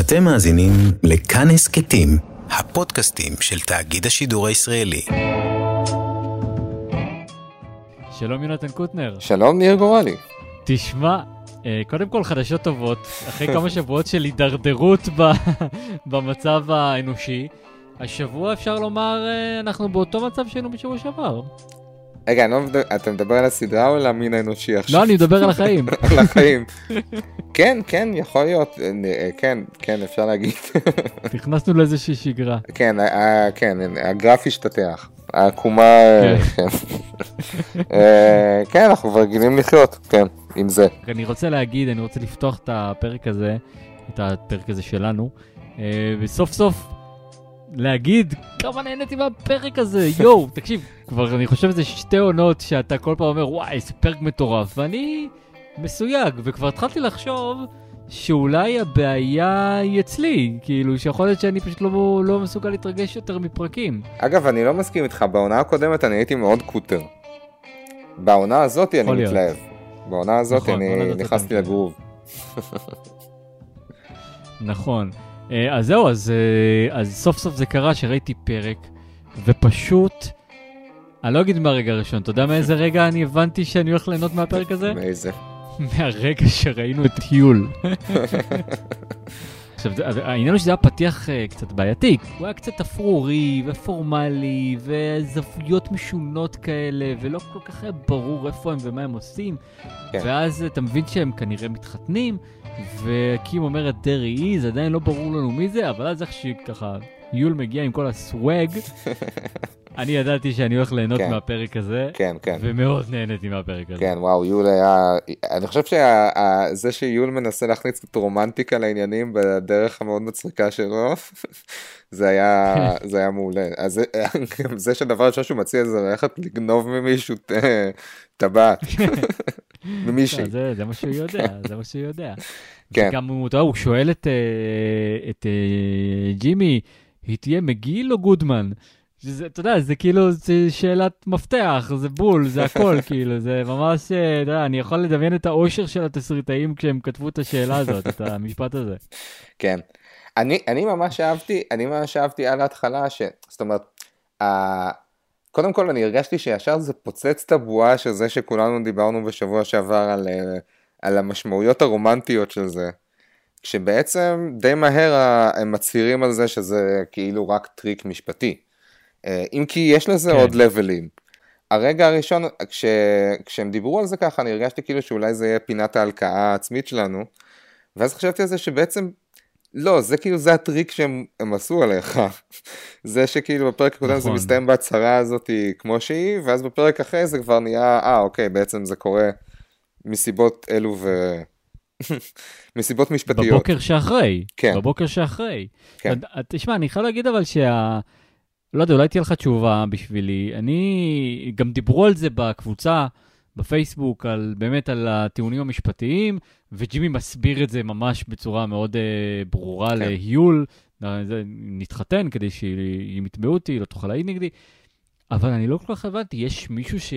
אתם מאזינים לכאן הסכתים, הפודקאסטים של תאגיד השידור הישראלי. שלום יונתן קוטנר. שלום ניר גורלי. תשמע, אה, קודם כל חדשות טובות, אחרי כמה שבועות של הידרדרות ב- במצב האנושי, השבוע אפשר לומר אה, אנחנו באותו מצב שהיינו בשבוע שעבר. רגע, לא אתה מדבר על הסדרה או על המין האנושי עכשיו? לא, אני מדבר על החיים. על החיים. כן, כן, יכול להיות, אה, כן, כן, אפשר להגיד. נכנסנו לאיזושהי שגרה. כן, ה- ה- כן, הגרף השתטח. העקומה, אה, כן. אה, כן, אנחנו כבר רגילים לחיות, כן, עם זה. אני רוצה להגיד, אני רוצה לפתוח את הפרק הזה, את הפרק הזה שלנו, אה, וסוף סוף להגיד כמה נהניתי מהפרק הזה, יואו, תקשיב, כבר אני חושב שזה שתי עונות שאתה כל פעם אומר, וואי, איזה פרק מטורף, ואני מסויג, וכבר התחלתי לחשוב שאולי הבעיה היא אצלי, כאילו, שיכול להיות שאני פשוט לא, לא מסוגל להתרגש יותר מפרקים. אגב, אני לא מסכים איתך, בעונה הקודמת אני הייתי מאוד קוטר. בעונה הזאת אני להיות. מתלהב. בעונה הזאת נכון, אני נכנסתי. לגרוב. נכון. אה, אז זהו, אז, אה, אז סוף סוף זה קרה שראיתי פרק, ופשוט, אני לא אגיד מהרגע הראשון, אתה יודע מאיזה רגע אני הבנתי שאני הולך ליהנות מהפרק הזה? מאיזה? מהרגע שראינו את טיול. עכשיו, העניין הוא שזה היה פתיח אה, קצת בעייתי, הוא היה קצת אפרורי ופורמלי וזוויות משונות כאלה, ולא כל כך היה ברור איפה הם ומה הם עושים. כן. ואז אתה מבין שהם כנראה מתחתנים, וקים אומרת דרעי אי, זה עדיין לא ברור לנו מי זה, אבל אז איך שככה יול מגיע עם כל הסוואג, אני ידעתי שאני הולך ליהנות כן. מהפרק הזה, כן, כן. ומאוד נהניתי מהפרק הזה. כן, וואו, יול היה... אני חושב שזה שיול מנסה להכניס קצת רומנטיקה לעניינים בדרך המאוד מצחיקה שלו, זה היה, זה היה מעולה. אז זה- שהדבר הראשון שהוא מציע זה ללכת לגנוב ממישהו טבעת. ממישהי. לא, זה, זה מה שהוא יודע, זה מה שהוא יודע. כן. וגם הוא, אתה יודע, הוא שואל את, אה, אה, ג'ימי, היא תהיה מגיל או גודמן? שזה, אתה יודע, זה כאילו, זה שאלת מפתח, זה בול, זה הכל, כאילו, זה ממש, אה, אתה יודע, אני יכול לדמיין את האושר של התסריטאים כשהם כתבו את השאלה הזאת, את המשפט הזה. כן. אני, אני ממש אהבתי, אני ממש אהבתי על ההתחלה, ש... זאת אומרת. קודם כל אני הרגשתי שישר זה פוצץ את הבועה של זה שכולנו דיברנו בשבוע שעבר על, אה, על המשמעויות הרומנטיות של זה. כשבעצם די מהר ה- הם מצהירים על זה שזה כאילו רק טריק משפטי. אה, אם כי יש לזה כן. עוד levels. הרגע הראשון, כש, כשהם דיברו על זה ככה, אני הרגשתי כאילו שאולי זה יהיה פינת ההלקאה העצמית שלנו. ואז חשבתי על זה שבעצם, לא, זה כאילו, זה הטריק שהם הם עשו עליך. זה שכאילו בפרק הקודם זה נכון. מסתיים בהצהרה הזאת כמו שהיא, ואז בפרק אחרי זה כבר נהיה, אה, אוקיי, בעצם זה קורה מסיבות אלו ו... מסיבות משפטיות. בבוקר שאחרי, כן. בבוקר שאחרי. כן. תשמע, אני חייב להגיד אבל שה... לא יודע, אולי תהיה לך תשובה בשבילי. אני, גם דיברו על זה בקבוצה, בפייסבוק, על, באמת על הטיעונים המשפטיים, וג'ימי מסביר את זה ממש בצורה מאוד uh, ברורה כן. להיול. אה, נתחתן כדי שהם יתבעו אותי, לא תוכל להעיד נגדי. אבל אני לא כל כך הבנתי, יש מישהו ש...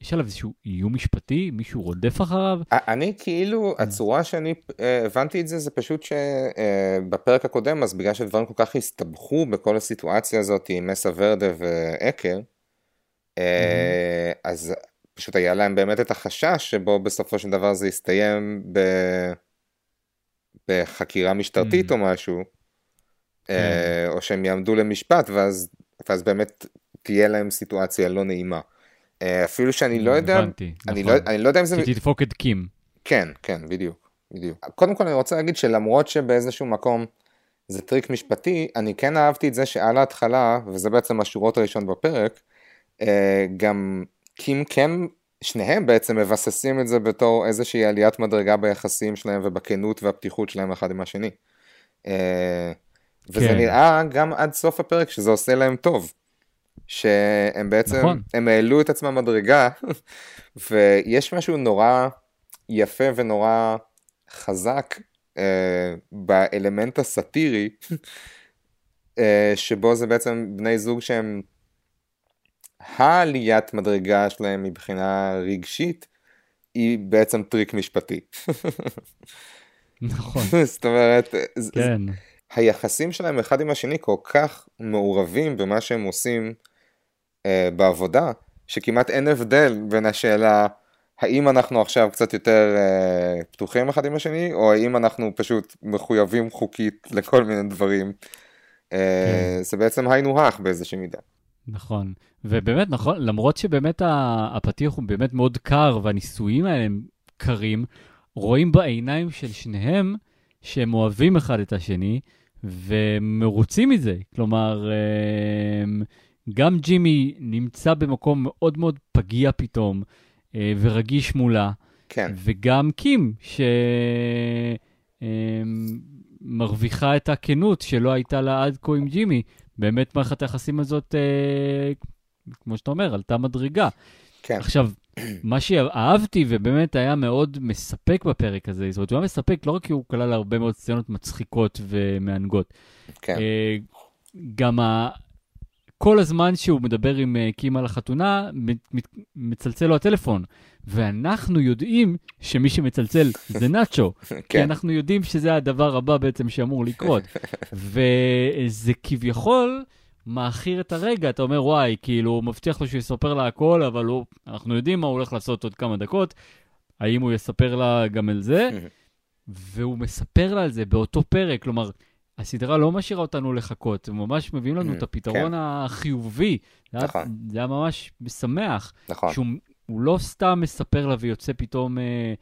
יש עליו איזשהו איום משפטי? מישהו רודף אחריו? אני כאילו, הצורה שאני אה, הבנתי את זה, זה פשוט שבפרק הקודם, אז בגלל שדברים כל כך הסתבכו בכל הסיטואציה הזאת עם מסה ורדה ואקר, אה, אז פשוט היה להם באמת את החשש שבו בסופו של דבר זה יסתיים ב... בחקירה משטרתית Mhm. או משהו, אה, או שהם יעמדו למשפט, ואז, ואז באמת תהיה להם סיטואציה לא נעימה. אה, אפילו שאני לא יודע, הבנתי, אני נכון. לא, אני לא יודע אם זה... שתדפוק את קים. כן, כן, בדיוק, בדיוק. קודם כל אני רוצה להגיד שלמרות שבאיזשהו מקום זה טריק משפטי, אני כן אהבתי את זה שעל ההתחלה, וזה בעצם השורות הראשון בפרק, אה, קים כן, שניהם בעצם מבססים את זה בתור איזושהי עליית מדרגה ביחסים שלהם ובכנות והפתיחות שלהם אחד עם השני. אה, וזה כן. נראה גם עד סוף הפרק שזה עושה להם טוב. שהם בעצם, נכון. הם העלו את עצמם מדרגה, ויש משהו נורא יפה ונורא חזק אה, באלמנט הסאטירי, אה, שבו זה בעצם בני זוג שהם העליית מדרגה שלהם מבחינה רגשית, היא בעצם טריק משפטי. נכון, זאת אומרת, כן, היחסים שלהם אחד עם השני כל כך מעורבים במה שהם עושים אה, בעבודה, שכמעט אין הבדל בין השאלה האם אנחנו עכשיו קצת יותר אה, פתוחים אחד עם השני, או האם אנחנו פשוט מחויבים חוקית לכל מיני דברים. אה, זה בעצם היינו הך באיזושהי מידה. נכון. ובאמת, נכון, למרות שבאמת הפתיח הוא באמת מאוד קר, והניסויים האלה הם קרים, רואים בעיניים של שניהם שהם אוהבים אחד את השני, ומרוצים מזה. כלומר, אמ, גם ג'ימי נמצא במקום מאוד מאוד פגיע פתאום, אה, ורגיש מולה, כן, וגם קים, שמרוויחה את הכנות שלא הייתה לה עד כה עם ג'ימי. באמת מערכת היחסים הזאת, אה, כמו שאתה אומר, עלתה מדרגה. כן, עכשיו, מה שאהבתי ובאמת היה מאוד מספק בפרק הזה, זאת אומרת, הוא היה מספק לא רק כי הוא כלל הרבה מאוד סצנות מצחיקות ומענגות, כן, אה, גם ה... כל הזמן שהוא מדבר עם אה, קים על החתונה, מצלצל לו הטלפון. ואנחנו יודעים שמי שמצלצל זה נאצ'ו, כי כן, אנחנו יודעים שזה הדבר הבא בעצם שאמור לקרות. וזה כביכול מעכיר את הרגע, אתה אומר, וואי, כאילו, הוא מבטיח לו שהוא יספר לה הכל, אבל הוא, אנחנו יודעים מה הוא הולך לעשות עוד כמה דקות, האם הוא יספר לה גם על זה? והוא מספר לה על זה באותו פרק, כלומר, הסדרה לא משאירה אותנו לחכות, הם ממש מביאים לנו Mm, את הפתרון החיובי. זה היה- נכון. זה היה ממש משמח. נכון, שהוא הוא לא סתם מספר לה ויוצא פתאום אה,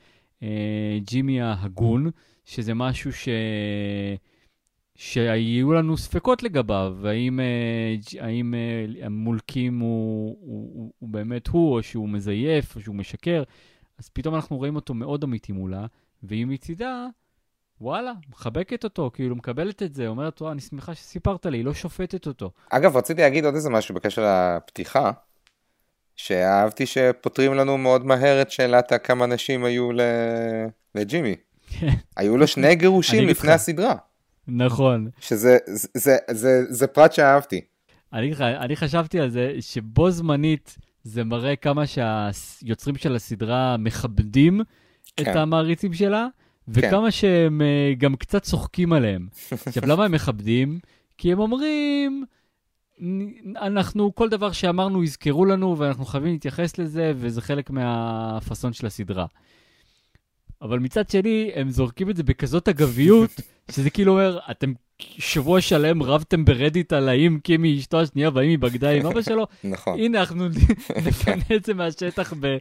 אה, ג'ימי ההגון, שזה משהו ש... שהיו לנו ספקות לגביו, האם, אה, האם אה, המולקים הוא, הוא, הוא, הוא באמת הוא, או שהוא מזייף, או שהוא משקר, אז פתאום אנחנו רואים אותו מאוד אמיתי מולה, והיא מצידה, וואלה, מחבקת אותו, כאילו מקבלת את זה, אומרת, וואו, אני שמחה שסיפרת לי, היא לא שופטת אותו. אגב, רציתי להגיד עוד איזה משהו בקשר לפתיחה, שאהבתי שפותרים לנו מאוד מהר את שאלת הכמה נשים היו ל... לג'ימי. היו לו שני גירושים לפני. הסדרה, נכון. שזה זה, זה, זה, זה פרט שאהבתי. אני, אני חשבתי על זה שבו זמנית זה מראה כמה שהיוצרים של הסדרה מכבדים את כן. המעריצים שלה, וכמה שהם אה, גם קצת צוחקים עליהם. עכשיו, למה הם מכבדים? כי הם אומרים, "נ- אנחנו, כל דבר שאמרנו יזכרו לנו, ואנחנו חייבים להתייחס לזה, וזה חלק מהפאסון של הסדרה. אבל מצד שני, הם זורקים את זה בכזאת אגביות, שזה כאילו אומר, אתם שבוע שלם רבתם ברדיט על האם קימי אשתו השנייה והאם היא בגדה עם אבא שלו, נכון. הנה אנחנו נפנה את זה מהשטח, ב,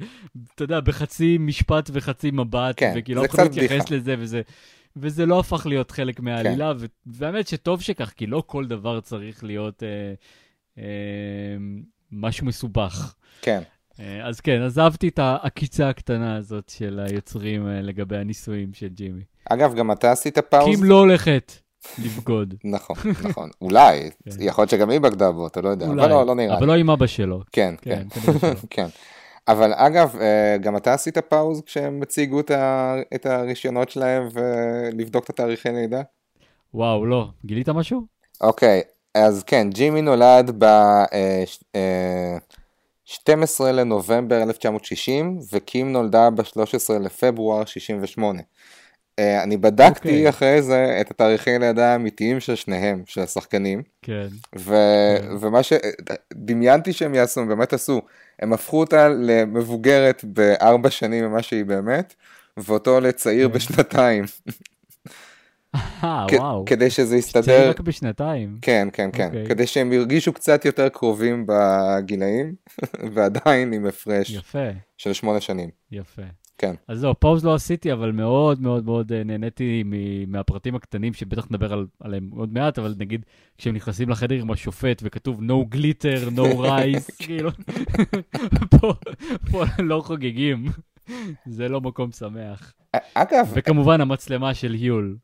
אתה יודע, בחצי משפט וחצי מבט, כן, וכאילו זה לא יכולים קצת להתייחס בדיחה. לזה, וזה, וזה לא הפך להיות חלק כן. מהעלילה, ו- והאמת שטוב שכך, כי לא כל דבר צריך להיות אה, אה, משהו מסובך. כן. אה, אז כן, אז אהבתי את העקיצה הקטנה הזאת של היוצרים אה, לגבי הנישואים של ג'ימי. אגב, גם אתה עשית פאוז? קים לא הולכת לבגוד. נכון, נכון. אולי, כן. יכול להיות שגם היא בגדה בו, אתה לא יודע. אולי, אבל לא, לא נראה אבל לי. לא עם אבא שלו. כן, כן. כן. כן. אבל אגב, אה, גם אתה עשית פאוז כשהם הציגו את הרישיונות שלהם ולבדוק את התאריכי לידה? וואו, לא. גילית משהו? אוקיי, אז כן, ג'ימי נולד ב-12 לנובמבר 1960, וקים נולדה ב-13 לפברואר 68. אה, אני בדקתי אוקיי. אחרי זה את התאריכי לידה האמיתיים של שניהם, של השחקנים, כן. ו... ומה שדמיינתי שהם יעשו, הם באמת עשו, הם הפכו אותה למבוגרת בארבע שנים ממה שהיא באמת, ואותו לצעיר כן. בשנתיים, אה, וואו. כדי שזה צעיר יסתדר, רק בשנתיים. כן, כן, כן, אוקיי. כדי שהם ירגישו קצת יותר קרובים בגילאים, ועדיין עם הפרש יפה, של שמונה שנים. יפה. כן. אז זהו, פאוז לא עשיתי, אבל מאוד מאוד מאוד אה, נהניתי מהפרטים הקטנים, שבטח נדבר על, עליהם עוד מעט, אבל נגיד, כשהם נכנסים לחדר עם השופט וכתוב no glitter, no rice, כאילו, פה, פה לא חוגגים. זה לא מקום שמח. אגב, וכמובן המצלמה של יול,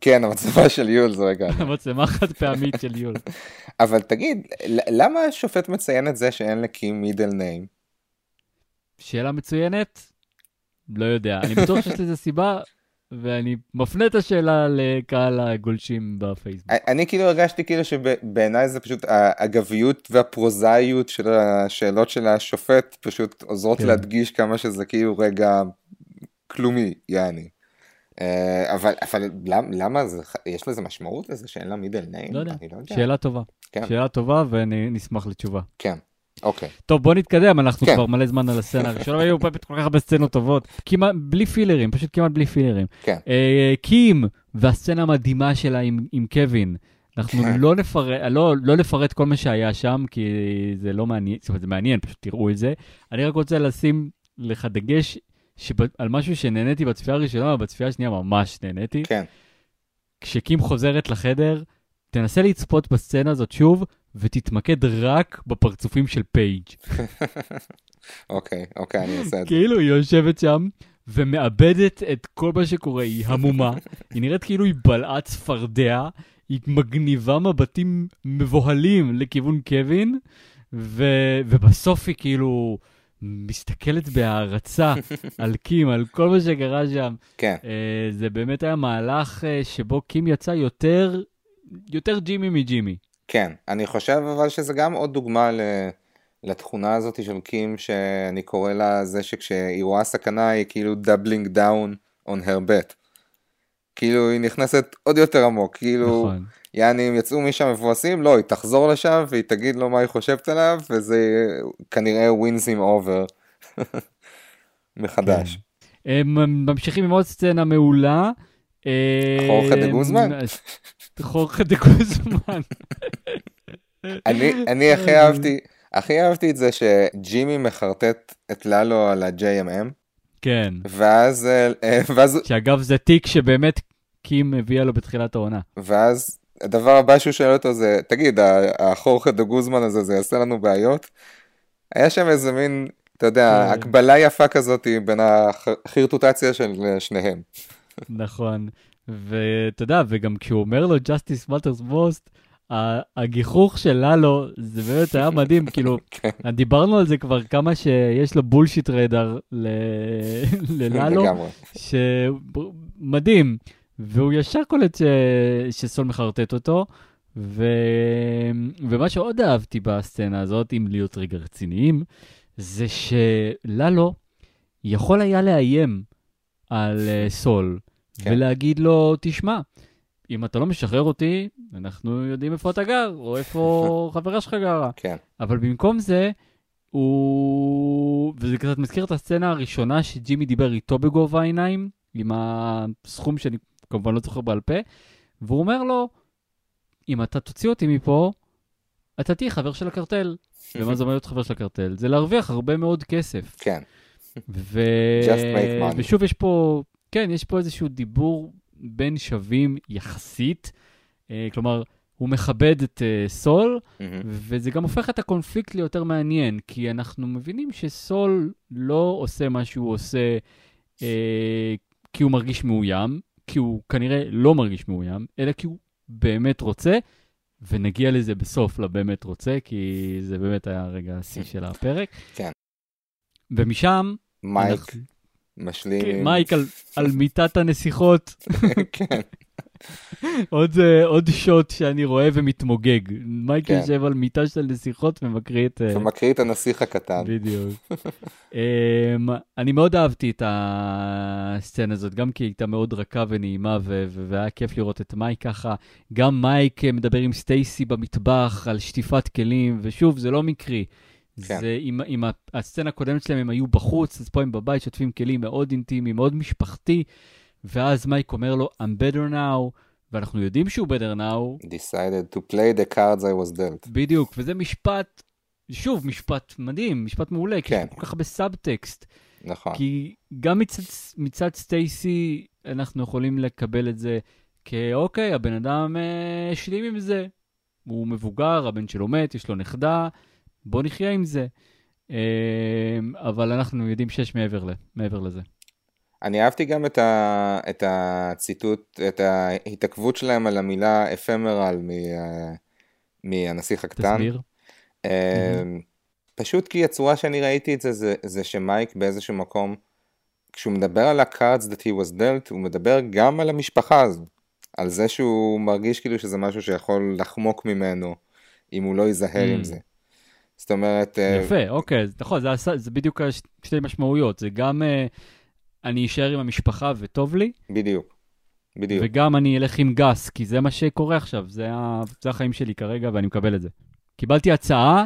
כן, המצבה של יול זה רגע. המצלמה חד פעמית של יול. אבל תגיד, למה השופט מציין את זה שאין לקים מידל ניים? שאלה מצוינת? לא יודע. אני בטוח שיש לזה סיבה, ואני מפנה את השאלה לקהל הגולשים בפייסבוק. אני כאילו הרגשתי כאילו שבעיניי זה פשוט האגביות והפרוזאיות של השאלות של השופט פשוט עוזרות כן. להדגיש כמה שזה כאילו רגע כלומי, יעני. אבל, אבל למ- למה זה, יש לזה משמעות לזה שאין לה מידל ניים? לא יודע. לא יודע. שאלה טובה. כן. שאלה טובה ונשמח לתשובה. כן, אוקיי. טוב, בוא נתקדם, אנחנו כן. כבר מלא זמן על הסצנה הראשונה, היו באמת כל כך הרבה סצנות טובות, כמעט בלי פילרים, פשוט כמעט בלי פילרים. כן. אה, קים והסצנה המדהימה שלה עם, עם קווין. אנחנו כן. לא נפרט, לא, לא נפרט כל מה שהיה שם, כי זה לא מעניין, זאת אומרת, זה מעניין, פשוט תראו את זה. אני רק רוצה לשים לך דגש שב, על משהו שנהניתי בצפייה הראשונה, ובצפייה השנייה ממש נהניתי. כן, כשקים חוזרת לחדר, תנסה לצפות בסצנה הזאת שוב, ותתמקד רק בפרצופים של פייג'. אוקיי, אוקיי, אני אעשה את זה. כאילו היא יושבת שם ומאבדת את כל מה שקורה, היא המומה, היא נראית כאילו היא בלעה צפרדע, היא מגניבה מבטים מבוהלים לכיוון קווין, ו... ובסוף היא כאילו מסתכלת בהערצה על קים, על כל מה שקרה שם. כן, אה, זה באמת היה מהלך אה, שבו קים יצא יותר, יותר ג'ימי מג'ימי. כן. אני חושב אבל שזה גם עוד דוגמה ל... לתכונה הזאת של קים, שאני קורא לה זה שכשהיא רואה סכנה היא כאילו doubling down on her bet. כאילו היא נכנסת עוד יותר עמוק, כאילו, נכון. יעני אם יצאו משם מבואסים, לא, היא תחזור לשם והיא תגיד לו מה היא חושבת עליו, וזה כנראה wins him over מחדש. הם ממשיכים עם עוד סצנה מעולה. אה, חורכה דה גוזמן? חורכה דה גוזמן. אני, הכי אהבתי, הכי אהבתי את זה שג'ימי מחרטט את ללו על ה-JMM, כן. ואז, אה, ואז, שאגב זה תיק שבאמת קים הביאה לו בתחילת העונה. ואז הדבר הבא שהוא שואל אותו זה, תגיד, החורכה דה גוזמן הזה, זה יעשה לנו בעיות? היה שם איזה מין, אתה יודע, כן. הקבלה יפה כזאת בין החרטוטציה של שניהם. נכון. ואתה יודע, וגם כשהוא אומר לו Justice Matters Most, הגיחוך של ללו, זה באמת היה מדהים, כאילו, כן. דיברנו על זה כבר כמה שיש לו בולשיט רדאר לללו. שמדהים, והוא ישר קולט ש... שסול מחרטט אותו, ו... ומה שעוד אהבתי בסצנה הזאת, אם להיות רגע רציניים, זה שללו יכול היה לאיים על אה, סול, כן. ולהגיד לו, תשמע, אם אתה לא משחרר אותי, אנחנו יודעים איפה אתה גר, או איפה חברה שלך גרה. כן, אבל במקום זה, הוא... וזה קצת מזכיר את הסצנה הראשונה שג'ימי דיבר איתו בגובה העיניים, עם הסכום שאני כמובן לא זוכר בעל פה, והוא אומר לו, אם אתה תוציא אותי מפה, אתה תהיה חבר של הקרטל. ומה זה אומר להיות חבר של הקרטל? זה להרוויח הרבה מאוד כסף. כן, ו... Just make money. ושוב, יש פה, כן, יש פה איזשהו דיבור בין שווים יחסית. אה, כלומר, הוא מכבד את אה, סול, מהמם. וזה גם הופך את הקונפליקט ליותר מעניין, כי אנחנו מבינים שסול לא עושה מה שהוא עושה אה, כי הוא מרגיש מאוים, כי הוא כנראה לא מרגיש מאוים, אלא כי הוא באמת רוצה, ונגיע לזה בסוף לבאמת רוצה, כי זה באמת היה רגע השיא של הפרק. כן. ומשם, מייק אנחנו- משלים כן. מייק על, על מיטת הנסיכות, כן, עוד, אה, עוד שוט שאני רואה ומתמוגג. מייק כן. יושב על מיטה של נסיכות ומקריא את... אה, ומקריא את הנסיך הקטן. בדיוק. um, אני מאוד אהבתי את הסצנה הזאת, גם כי היא הייתה מאוד רכה ונעימה, ו- ו- והיה כיף לראות את מייק ככה. גם מייק אה, מדבר עם סטייסי במטבח על שטיפת כלים, ושוב, זה לא מקרי. כן. זה, עם, עם הסצנה הקודמת שלהם הם היו בחוץ, אז פה הם בבית שוטפים כלים מאוד אינטימי, מאוד משפחתי, ואז מייק אומר לו, I'm better now, ואנחנו יודעים שהוא better now, decided to play the cards I was dealt. בדיוק, וזה משפט, שוב, משפט מדהים, משפט מעולה, כי כן. יש כל כך הרבה סאבטקסט. נכון. כי גם מצד, מצד סטייסי אנחנו יכולים לקבל את זה כאוקיי, הבן אדם אה, השלים עם זה. הוא מבוגר, הבן שלו מת, יש לו נכדה, בוא נחיה עם זה. אה, אבל אנחנו יודעים שיש מעבר, ל, מעבר לזה. אני אהבתי גם את, ה... את הציטוט, את ההתעכבות שלהם על המילה אפמרל מ... מהנסיך הקטן. תסביר. אה, פשוט כי הצורה שאני ראיתי את זה, זה, זה שמייק באיזשהו מקום, כשהוא מדבר על ה-cards that he was dealt, הוא מדבר גם על המשפחה הזו. על זה שהוא מרגיש כאילו שזה משהו שיכול לחמוק ממנו, אם הוא לא ייזהר Mm. עם זה. זאת אומרת, אה, יפה, אוקיי, נכון, זה, עשה- זה בדיוק שתי משמעויות. זה גם, אה, אני אשאר עם המשפחה וטוב לי, בדיוק. בדיוק. וגם אני אלך עם גס, כי זה מה שקורה עכשיו, זה, ה... זה החיים שלי כרגע ואני מקבל את זה. קיבלתי הצעה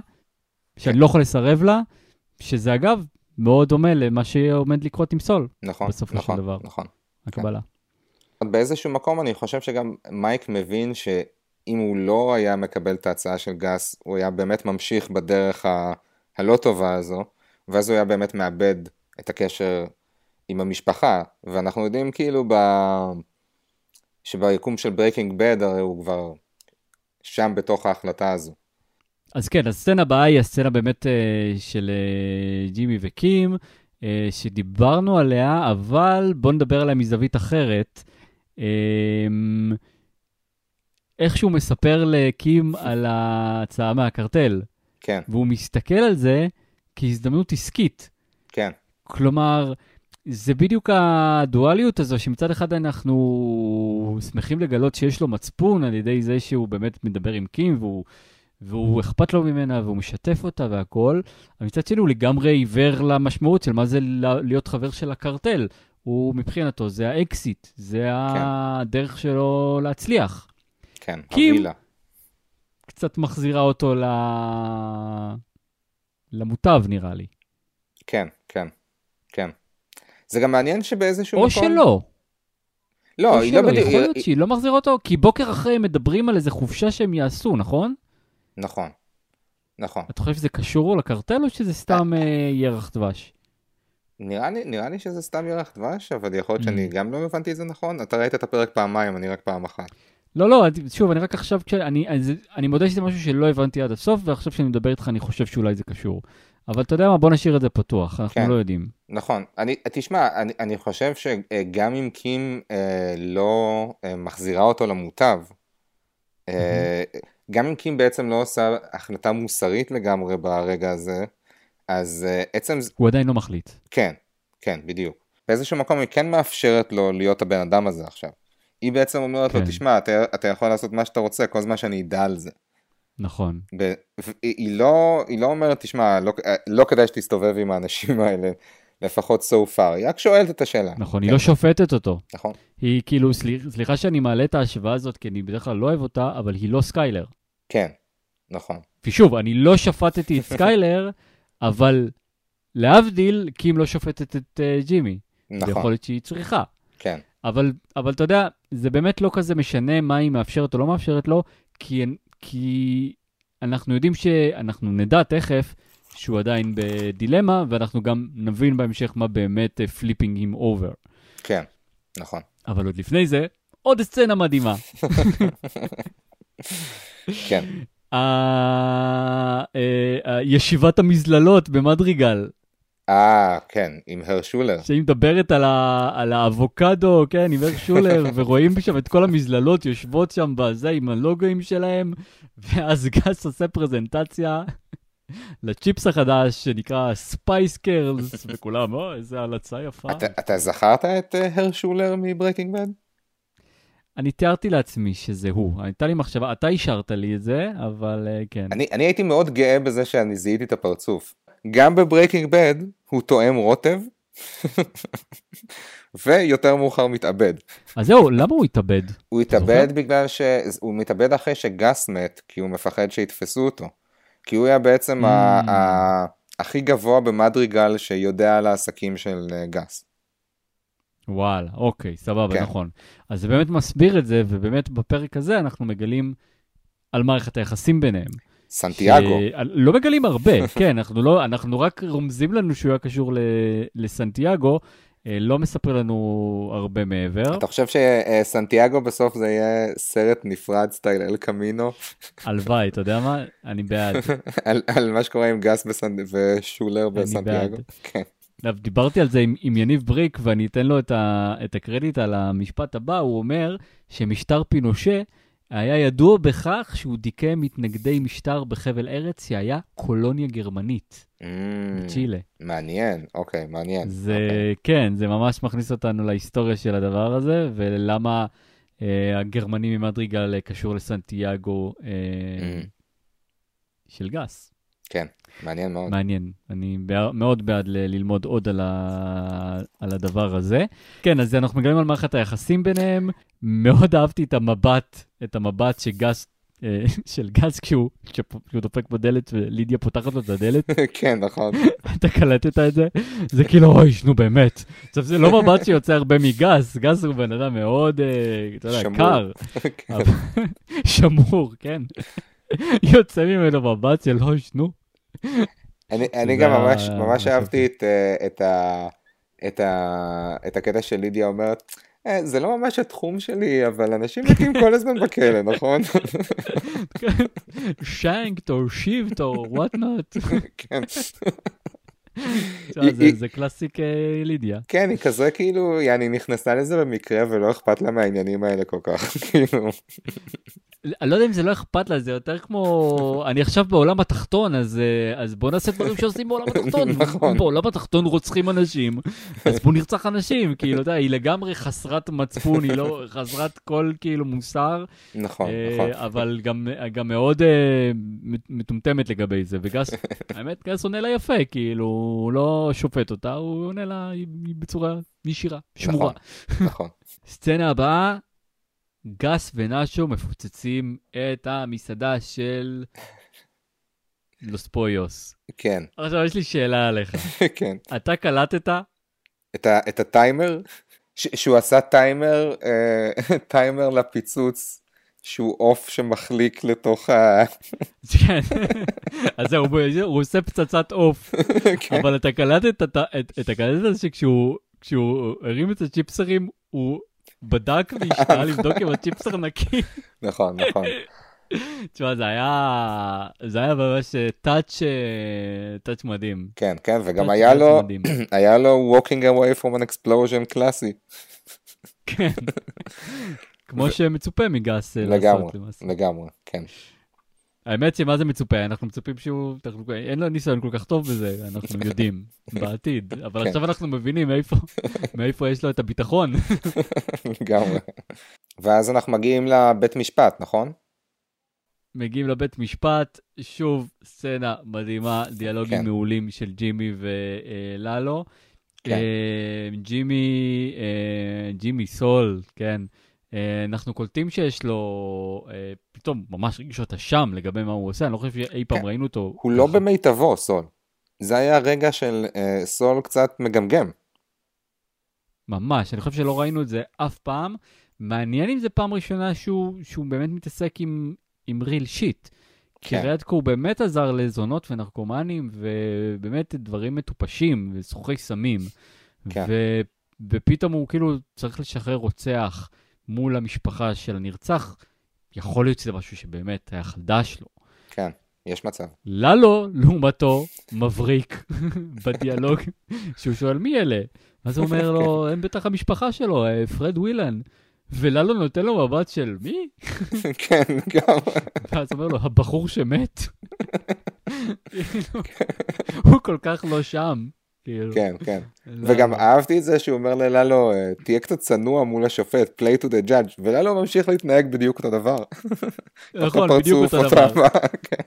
שאני כן. לא יכול לסרב לה, שזה אגב מאוד דומה למה שעומד לקרות עם סול, נכון, בסופו של נכון, דבר. נכון. הקבלה. באיזשהו מקום אני חושב שגם מייק מבין שאם הוא לא היה מקבל את ההצעה של גס, הוא היה באמת ממשיך בדרך ה... הלא טובה הזו, ואז הוא היה באמת מאבד את הקשר עם המשפחה, ואנחנו יודעים כאילו ב... שביקום של Breaking Bad הרי הוא כבר שם בתוך ההחלטה הזו. אז כן, הסצנה הבאה היא הסצנה באמת אה, של אה, ג'ימי וקים, אה, שדיברנו עליה, אבל בואו נדבר עליה מזווית אחרת. אה, איך שהוא מספר לקים על ההצעה מהקרטל, כן, והוא מסתכל על זה כהזדמנות עסקית. כן, כלומר, זה בדיוק הדואליות הזו, שמצד אחד אנחנו שמחים לגלות שיש לו מצפון על ידי זה שהוא באמת מדבר עם קים, והוא, והוא אכפת לו ממנה, והוא משתף אותה והכול, אבל מצד שני הוא לגמרי עיוור למשמעות של מה זה להיות חבר של הקרטל. הוא מבחינתו, זה האקסיט, זה הדרך שלו להצליח. כן, הווילה. קצת מחזירה אותו ל... למוטב, נראה לי. כן, כן, כן. זה גם מעניין שבאיזשהו או מקום... שלא. לא, או היא לא שלא, בדיוק... יכול להיות שהיא לא מחזירה אותו, כי בוקר אחרי הם מדברים על איזה חופשה שהם יעשו, נכון? נכון, נכון. אתה חושב שזה קשור לקרטל או שזה סתם אה, ירח דבש? נראה לי, נראה לי שזה סתם ירח דבש, אבל יכול להיות Mm. שאני גם לא הבנתי את זה נכון. אתה ראית את הפרק פעמיים, אני רק פעם אחת. לא, לא, שוב, אני רק עכשיו, כש- אני, אני מודה שזה משהו שלא הבנתי עד הסוף, ועכשיו כשאני מדבר איתך אני חושב שאולי זה קשור. אבל אתה יודע מה, בוא נשאיר את זה פתוח, אנחנו כן. לא יודעים. נכון. אני, תשמע, אני, אני חושב שגם אם קים אה, לא אה, מחזירה אותו למוטב, אה, גם אם קים בעצם לא עושה החלטה מוסרית לגמרי ברגע הזה, אז אה, עצם, הוא עדיין לא מחליט. כן, כן, בדיוק. באיזשהו מקום היא כן מאפשרת לו להיות הבן אדם הזה עכשיו. היא בעצם אומרת לו, כן. תשמע, אתה, אתה יכול לעשות מה שאתה רוצה, כל זמן שאני אדע על זה. נכון. ב- היא היא לא, היא לא אומרת, תשמע, לא, לא כדאי שתסתובב עם האנשים האלה, לפחות so far, היא רק שואלת את השאלה. נכון, היא כן, לא שופטת אותו. נכון, היא כאילו, סליח- סליחה שאני מעלה את ההשוואה הזאת, כי אני בדרך כלל לא אוהב אותה, אבל היא לא סקיילר. כן, נכון, ושוב, אני לא שפטתי את סקיילר, אבל להבדיל, קים לא שופטת את uh, ג'ימי. נכון, יכול להיות שהיא צריכה. כן, אבל, אבל אתה יודע, זה באמת לא כזה משנה מה היא מאפשרת או לא מאפשרת לו, כי, כי אנחנו יודעים שאנחנו נדע תכף שהוא עדיין בדילמה, ואנחנו גם נבין בהמשך מה באמת flipping him over. כן, נכון, אבל עוד לפני זה, עוד סצנה מדהימה. כן, ה- אה, אה, ישיבת המזללות במדריגל, אה, כן, עם Herr שולר, שהיא מדברת על, ה, על האבוקדו, כן, עם Herr שולר, ורואים שם את כל המזללות יושבות שם בזה עם הלוגוים שלהם, ואז גס עושה פרזנטציה לצ'יפס החדש שנקרא spice curls, וכולם, או, איזה הלצה יפה. אתה, אתה זכרת את Herr שולר מ Breaking Bad? אני תיארתי לעצמי שזה הוא. הייתה לי מחשבה, אתה אישרת לי את זה, אבל אה, כן. אני, אני הייתי מאוד גאה בזה שאני זיהיתי את הפרצוף. גם ב Breaking Bad הוא טועם רוטב, ויותר מאוחר מתאבד. אז זהו, למה הוא התאבד? הוא התאבד? בגלל שהוא מתאבד אחרי שגס מת, כי הוא מפחד שיתפסו אותו. כי הוא היה בעצם Mm. ה- הכי גבוה במדריגל שיודע על העסקים של אה, גס. וואלה, אוקיי, סבבה, כן. נכון. אז זה באמת מסביר את זה, ובאמת בפרק הזה אנחנו מגלים על מערכת היחסים ביניהם. סנטיאגו. ש- לא מגלים הרבה, כן, אנחנו, לא, אנחנו רק רומזים לנו שהוא היה קשור ל... לסנטיאגו, אה, לא מספר לנו הרבה מעבר. אתה חושב שסנטיאגו בסוף זה יהיה סרט נפרד סטייל אל קמינו הלוואי, אתה יודע מה? אני בעד. על, על מה שקורה עם גס בסנ... ושולר בסנטיאגו? כן. דיברתי על זה עם, עם יניב בריק, ואני אתן לו את, ה, את הקרדיט על המשפט הבא, הוא אומר שמשטר פינושה היה ידוע בכך שהוא דיכא מתנגדי משטר בחבל ארץ שהיה קולוניה גרמנית, Mm, בצ'ילה. מעניין, אוקיי, מעניין. זה, אוקיי. כן, זה ממש מכניס אותנו להיסטוריה של הדבר הזה, ולמה אה, הגרמני ממדריגל קשור לסנטיאגו אה, Mm. של גס. כן, מעניין מאוד. מעניין. אני בע- מאוד בעד ל- ללמוד עוד על, ה... על הדבר הזה. כן, אז אנחנו מגלים על מערכת היחסים ביניהם. מאוד אהבתי את המבט, את המבט שגס, אה, של גס כשהוא, כשהוא דופק בדלת ולידיה פותחת לו את הדלת. כן, נכון. אתה קלטת את זה? זה כאילו, אוי, נו באמת. עכשיו, זה לא מבט שיוצא הרבה מגס, גס הוא בן אדם מאוד, אה, אתה יודע. קר. כן. שמור, כן. יוצא ממנו מבט של אוי, נו. אני, גם ממש, אהבתי את, אה, את, ה, את, הקטע של לידיה אומרת, "אה, זה לא ממש התחום שלי, אבל אנשים מתים כל הזמן בכלא, נכון? שיינקט או שיבט או וואט נוט. כן. זה, היא- זה קלאסיק אה, לידיה. כן, היא כזה כאילו, יעני נכנסה לזה במקרה ולא אכפת לה מהעניינים האלה כל כך, כאילו, אני לא יודע אם זה לא אכפת לה, זה יותר כמו, אני עכשיו בעולם התחתון, אז, אה, אז בוא נעשה דברים שעושים בעולם התחתון. נכון. בעולם התחתון רוצחים אנשים, אז בוא נרצח אנשים, כאילו, אתה יודע, היא לגמרי חסרת מצפון, היא לא חסרת כל כאילו מוסר, נכון, אה, נכון, אבל גם, גם מאוד אה, מטומטמת לגבי זה, וגס, האמת, גס עונה לה יפה, כאילו, הוא לא שופט אותה, הוא עונה לה בצורה ישירה, שמורה. נכון, סצנה הבאה, גס ונאשו מפוצצים את המסעדה של לוס פויוס. כן, עכשיו יש לי שאלה עליך. כן. אתה קלטת? את, ה, את הטיימר, ש, שהוא עשה טיימר, אה, טיימר לפיצוץ, שהוא עוף שמחליק לתוך ה... כן. אז זהו, הוא- הוא עושה פצצת עוף, כן, אבל אתה קלטת שכשהוא כשהוא הרים את הצ'יפסרים, הוא בדק והשתנה לבדוק אם הצ'יפסר נקי. נכון, נכון, תשמע, זה היה, זה היה ממש טאץ', טאץ' מדהים. כן, כן, וגם היה לו. היה לו walking away from an explosion קלאסי, כן. כמו שמצופה מגס אה, לגמרי, לעשות למעשה. לגמרי, כן, האמת שמה זה מצופה? אנחנו מצופים שהוא, אין לו ניסיון כל כך טוב בזה, אנחנו יודעים, בעתיד. אבל כן. עכשיו אנחנו מבינים מאיפה, מאיפה יש לו את הביטחון. לגמרי. ואז אנחנו מגיעים לבית משפט, נכון? מגיעים לבית משפט, שוב סצנה מדהימה, דיאלוגים כן. מעולים של ג'ימי וללו. כן. אה, ג'ימי, אה, ג'ימי סול, כן. אה, אנחנו קולטים שיש לו אה, פתאום ממש רגשות אשם לגבי מה הוא עושה, אני לא חושב שאי פעם כן. ראינו אותו. הוא לא. במיטבו, סול. זה היה רגע של אה, סול קצת מגמגם. ממש, אני חושב שלא ראינו את זה אף פעם. מעניין אם זה פעם ראשונה שהוא, שהוא באמת מתעסק עם, עם ריל שיט. כי כן. רדקו הוא באמת עזר לזונות ונרקומנים, ובאמת דברים מטופשים וסוחרי סמים. כן. ו, ופתאום הוא כאילו צריך לשחרר רוצח מול המשפחה של הנרצח. יכול להיות שזה משהו שבאמת היה חדש לו. כן, יש מצב. ללו, לעומתו, מבריק בדיאלוג, שהוא שואל מי אלה? אז הוא אומר לו, הם בטח המשפחה שלו, אה, פרד ווילן. וללו נותן לו מבט של מי? כן, גם. ואז הוא אומר לו, הבחור שמת? כאילו, הוא כל כך לא שם. כאילו, כן, כן. וגם אהבתי את זה שהוא אומר לללו, אה, תהיה קצת צנוע מול השופט, play to the judge, וללו ממשיך להתנהג בדיוק אותו דבר. נכון, בדיוק אותו דבר. כן,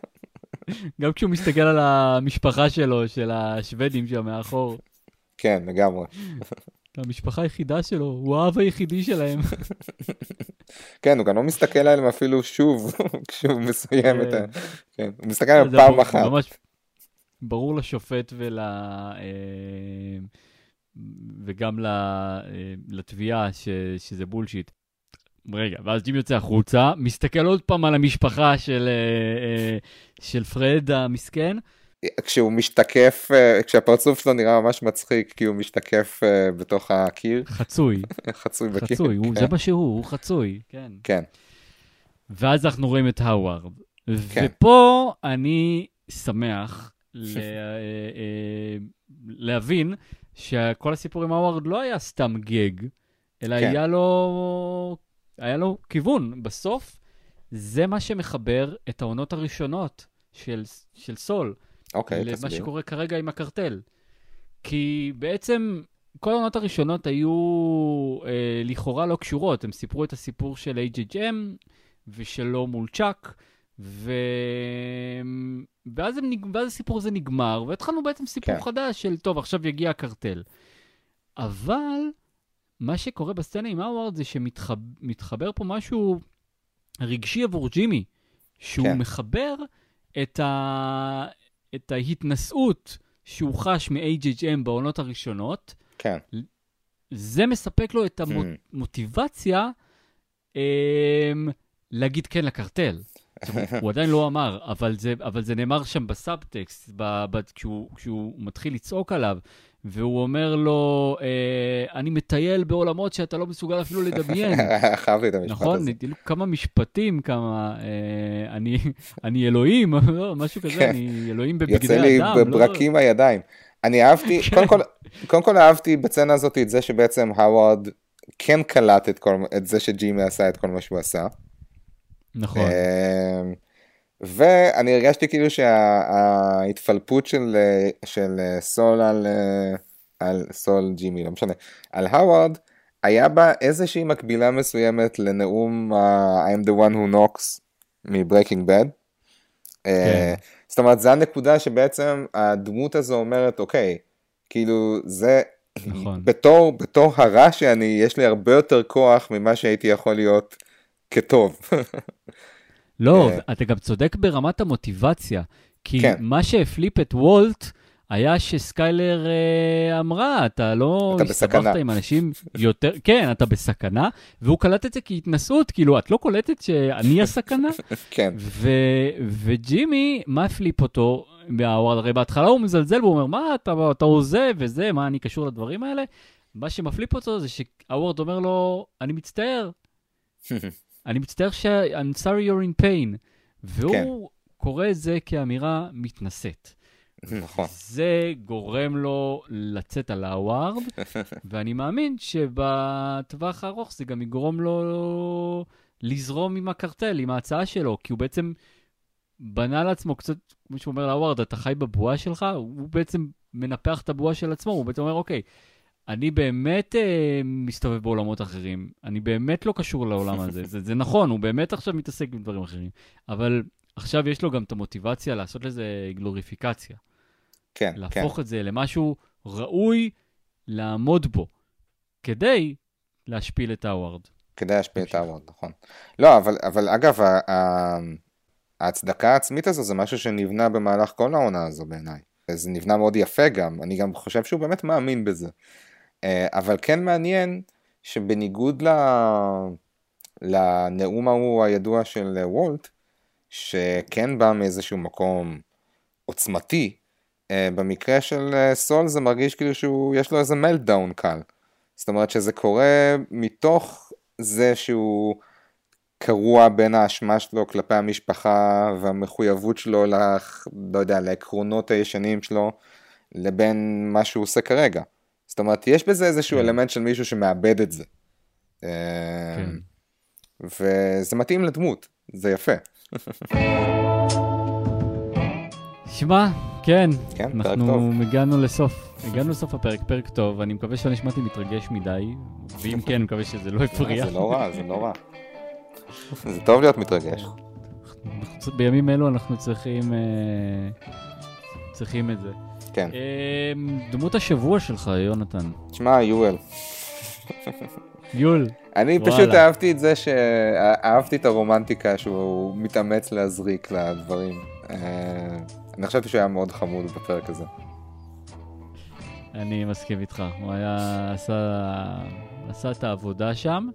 גם כשהוא מסתכל על המשפחה שלו, של השוודים שם מאחור. כן, לגמרי. המשפחה היחידה שלו, הוא האב היחידי שלהם. כן, הוא גם לא מסתכל עליהם אפילו שוב, כשהוא מסיים את ה... כן. כן, הוא מסתכל עליהם פעם אחת. ברור לשופט ול... אה, וגם אה, לתביעה ש... שזה בולשיט. רגע, ואז ג'ים יוצא החוצה, מסתכל עוד פעם על המשפחה של, אה, של פרד המסכן, כשהוא משתקף, כשהפרצוף שלו נראה ממש מצחיק, כי הוא משתקף בתוך הקיר, חצוי, חצוי בקיר. חצוי, הוא, כן, זה מה שהוא, הוא חצוי, כן. כן, ואז אנחנו רואים את האווארד. כן. ופה אני שמח אה, אה, להבין שכל הסיפור עם האווארד לא היה סתם גג, אלא כן. היה לו, היה לו כיוון. בסוף, זה מה שמחבר את העונות הראשונות של, של סול. אוקיי, למה תסביר. שקורה כרגע עם הקרטל. כי בעצם כל העונות הראשונות היו אה, לכאורה לא קשורות, הם סיפרו את הסיפור של HHM ושלו מול צ'אק, ו... ואז, הם, נג- ואז הסיפור הזה נגמר, והתחלנו בעצם סיפור כן. חדש של, טוב, עכשיו יגיע הקרטל. אבל מה שקורה בסצנה עם האווארד זה שמתחבר פה משהו רגשי עבור ג'ימי, שהוא כן. מחבר את, ה... את ההתנשאות שהוא חש מ-HHM בעונות הראשונות, כן. זה מספק לו את המוטיבציה אמ, להגיד כן לקרטל. הוא- עדיין לא אמר, אבל זה, אבל זה נאמר שם בסאבטקסט, ב, ב, כשהוא, כשהוא מתחיל לצעוק עליו, והוא אומר לו, אה, אני מטייל בעולמות שאתה לא מסוגל אפילו לדמיין. אהבתי את המשפט נכון? הזה. כאילו כמה משפטים, כמה... אה, אני, אני אלוהים, לא, משהו כזה, כן. אני אלוהים יוצא בבגדי לי אדם. לא- בברקים הידיים. אני אהבתי, כן. קודם כל, קודם כל אהבתי בצנה הזאת את זה שבעצם האווארד כן קלט את, כל, את זה שג'ימי עשה את כל מה שהוא עשה. נכון. אמ, ואני הרגשתי כאילו שההתפלפות של, אה, של אה, סול על, אה, על סול ג'ימי, לא משנה, על האווארד, היה בה איזושהי מקבילה מסוימת לנאום ה- I'm the one who knocks מ-Breaking Bad. אה, זאת אומרת, זו הנקודה שבעצם הדמות הזו אומרת, אוקיי, כאילו זה, נכון. בתור, בתור הרע שאני, יש לי הרבה יותר כוח ממה שהייתי יכול להיות כטוב. לא, אה. אתה גם צודק ברמת המוטיבציה, כי כן. מה שהפליפ את וולט היה שסקיילר אה, אמרה, אתה לא אתה בסכנה." הסתבכת עם אנשים יותר, כן, אתה בסכנה, והוא קלט את זה כהתנשאות, כאילו, את לא קולטת שאני הסכנה? כן, ו- וג'ימי, מה הפליפ אותו? הרי בהתחלה הוא מזלזל והוא אומר, מה אתה, אתה עוזב וזה, מה אני קשור לדברים האלה? מה שמפליפ אותו זה שהאווארד אומר לו, אני מצטער, אני מצטער ש... I'm sorry you're in pain. והוא כן. קורא את זה כאמירה מתנשאת. נכון. זה גורם לו לצאת על האווארד, ואני מאמין שבטווח הארוך זה גם יגרום לו לזרום עם הקרטל, עם ההצעה שלו, כי הוא בעצם בנה לעצמו קצת, כמו שהוא אומר לאווארד, אתה חי בבועה שלך, הוא בעצם מנפח את הבועה של עצמו, הוא בעצם אומר, אוקיי, אני באמת אה, מסתובב בעולמות אחרים, אני באמת לא קשור לעולם הזה, זה, זה נכון, הוא באמת עכשיו מתעסק עם דברים אחרים, אבל עכשיו יש לו גם את המוטיבציה לעשות לזה גלוריפיקציה. כן, כן. להפוך את זה למשהו ראוי לעמוד בו, כדי להשפיל את האווארד. כדי להשפיע את. האווארד, נכון. לא, אבל, אבל אגב, ההצדקה העצמית הזו זה משהו שנבנה במהלך כל העונה הזו בעיניי. זה נבנה מאוד יפה גם, אני גם חושב שהוא באמת מאמין בזה. אה, אבל כן מעניין שבניגוד ל... לנאום ההוא הידוע של וולט, שכן בא מאיזשהו מקום עוצמתי, אה, במקרה של אה, סול זה מרגיש כאילו שהוא, יש לו איזה מלטדאון קל. זאת אומרת שזה קורה מתוך זה שהוא קרוע בין האשמה שלו כלפי המשפחה והמחויבות שלו, לח, לא יודע, לעקרונות הישנים שלו, לבין מה שהוא עושה כרגע. זאת אומרת, יש בזה איזשהו כן. אלמנט של מישהו שמאבד את זה. כן. וזה מתאים לדמות, זה יפה. שמע, כן, כן, אנחנו. הגענו לסוף, הגענו לסוף הפרק, פרק טוב, אני מקווה שלא נשמעתי מתרגש מדי, ואם כן, מקווה שזה לא יפריע. זה לא רע, זה לא רע. זה טוב להיות מתרגש. בימים אלו אנחנו צריכים, אה, צריכים את זה. כן. אה, דמות השבוע שלך, יונתן. תשמע, יואל, יול. אני וואלה. פשוט אהבתי את זה שאהבתי את הרומנטיקה שהוא מתאמץ להזריק לדברים. אה, אני חשבתי שהוא היה מאוד חמוד בפרק הזה. אני מסכים איתך, הוא היה, עשה, עשה את העבודה שם.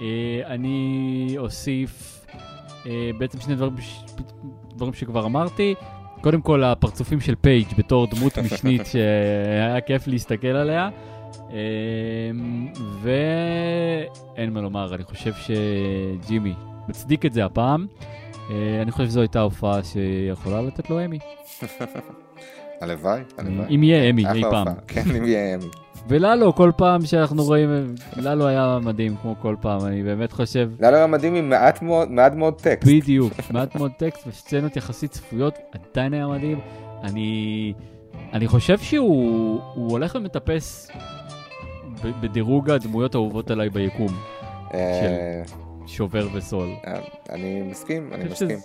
אה, אני אוסיף אה, בעצם שני דברים, ש- דברים שכבר אמרתי. קודם כל, הפרצופים של פייג' בתור דמות משנית שהיה כיף להסתכל עליה. אה, ואין מה לומר, אני חושב שג'ימי מצדיק את זה הפעם. אה, אני חושב שזו הייתה הופעה שיכולה לתת לו אמי. הלוואי, הלוואי. אם יהיה אמי אי פעם. כן, אם יהיה אמי. וללו, כל פעם שאנחנו רואים, ללו היה מדהים כמו כל פעם, אני באמת חושב, ללו היה מדהים עם מעט מאוד- מעט מאוד טקסט. בדיוק, מעט מאוד טקסט וסצנות יחסית צפויות, עדיין היה מדהים. אני, אני חושב שהוא הוא הולך ומטפס בדירוג הדמויות האהובות עליי ביקום, אה, שובר וסול. אה, אני מסכים, אני מסכים.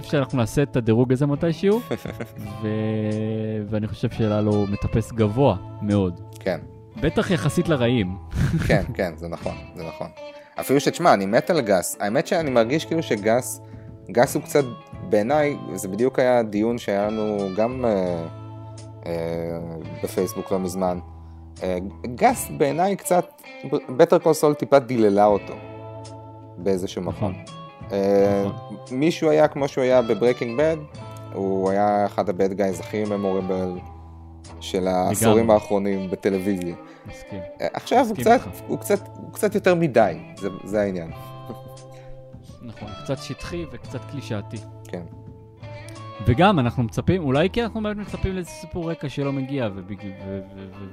חושב שאנחנו נעשה את הדירוג הזה מתישהו, ו... ואני חושב שללו מטפס גבוה מאוד. כן, בטח יחסית לרעים. כן, כן, זה נכון, זה נכון. אפילו שתשמע, אני מת על גס. האמת שאני מרגיש כאילו שגס, גס הוא קצת, בעיניי, זה בדיוק היה דיון שהיה לנו גם אה, אה, בפייסבוק לא מזמן. אה, גס בעיניי קצת, Better Call Saul טיפה דיללה אותו באיזשהו מקום. נכון. אה, נכון. מי שהוא היה כמו שהוא היה ב Breaking Bad, הוא היה אחד ה bad guys הכי memorable של העשורים האחרונים בטלוויזיה. מסכים. אה, עכשיו הוא קצת. הוא קצת, הוא קצת יותר מדי, זה, זה העניין. נכון, קצת שטחי וקצת קלישאתי. כן, וגם אנחנו מצפים, אולי כי אנחנו באמת מצפים לאיזה סיפור רקע שלא מגיע, ובגלל,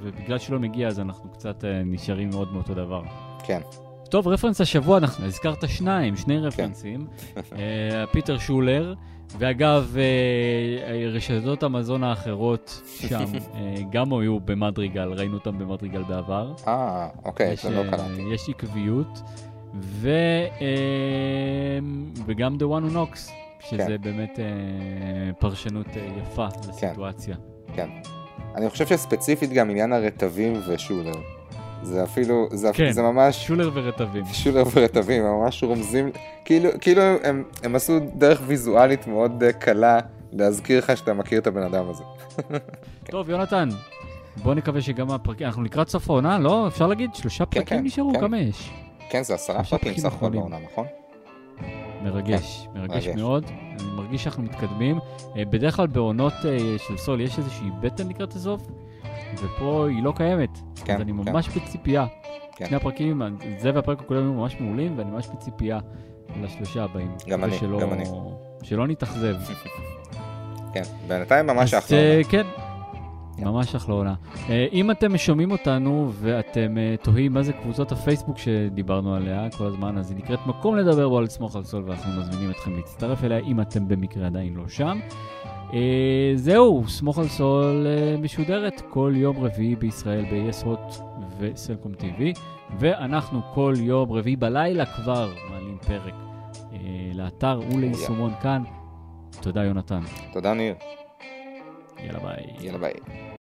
ובגלל שלא מגיע אז אנחנו קצת אה, נשארים מאוד מאותו דבר. כן, טוב, רפרנס השבוע, אנחנו הזכרת שניים, שני רפרנסים. אה, פיטר שולר, ואגב, אה, רשתות המזון האחרות שם אה, גם היו במדריגל, ראינו אותם במדריגל בעבר. אה, אוקיי, זה לא קלטתי. יש עקביות, ו, וגם The One Who Knocks, שזה כן. באמת פרשנות יפה לסיטואציה. כן. אני חושב שספציפית גם עניין הרטבים ושולר. זה אפילו, זה, כן. זה ממש, שולר ורטבים. שולר ורטבים, הם ממש רומזים, כאילו, כאילו הם, הם עשו דרך ויזואלית מאוד אה, קלה להזכיר לך שאתה מכיר את הבן אדם הזה. טוב, יונתן, בוא נקווה שגם הפרקים, אנחנו לקראת סוף העונה, לא? אפשר להגיד שלושה כן, פרקים כן, נשארו? כן. כמה יש? כן, זה עשרה פרקים סך הכל. בעונה, נכון? מרגש, מרגש מרגש. מאוד. אני מרגיש שאנחנו מתקדמים. אה, בדרך כלל בעונות אה, של סול יש איזושהי בטן לקראת הסוף, ופה היא לא קיימת. כן, אז אני כן. ממש בציפייה. כן. שני הפרקים, זה והפרק הקודם היו ממש מעולים, ואני ממש בציפייה לשלושה הבאים. גם אני, ושלא- גם אני. שלא נתאכזב. כן, בינתיים ממש אחלה. אה. כן. כן. ממש אחלה עונה. אה, אם אתם שומעים אותנו ואתם אה, תוהים מה זה קבוצות הפייסבוק שדיברנו עליה כל הזמן, אז היא נקראת מקום לדבר בו על סמוך על סול, ואנחנו מזמינים אתכם להצטרף אליה אם אתם במקרה עדיין לא שם. אה, זהו, סמוך על סול אה, משודרת כל יום רביעי בישראל ב-yes hot וסלקום TV, ואנחנו כל יום רביעי בלילה כבר מעלים פרק אה, לאתר וליישומון כאן. תודה יונתן. תודה ניר, יאללה ביי. יאללה ביי.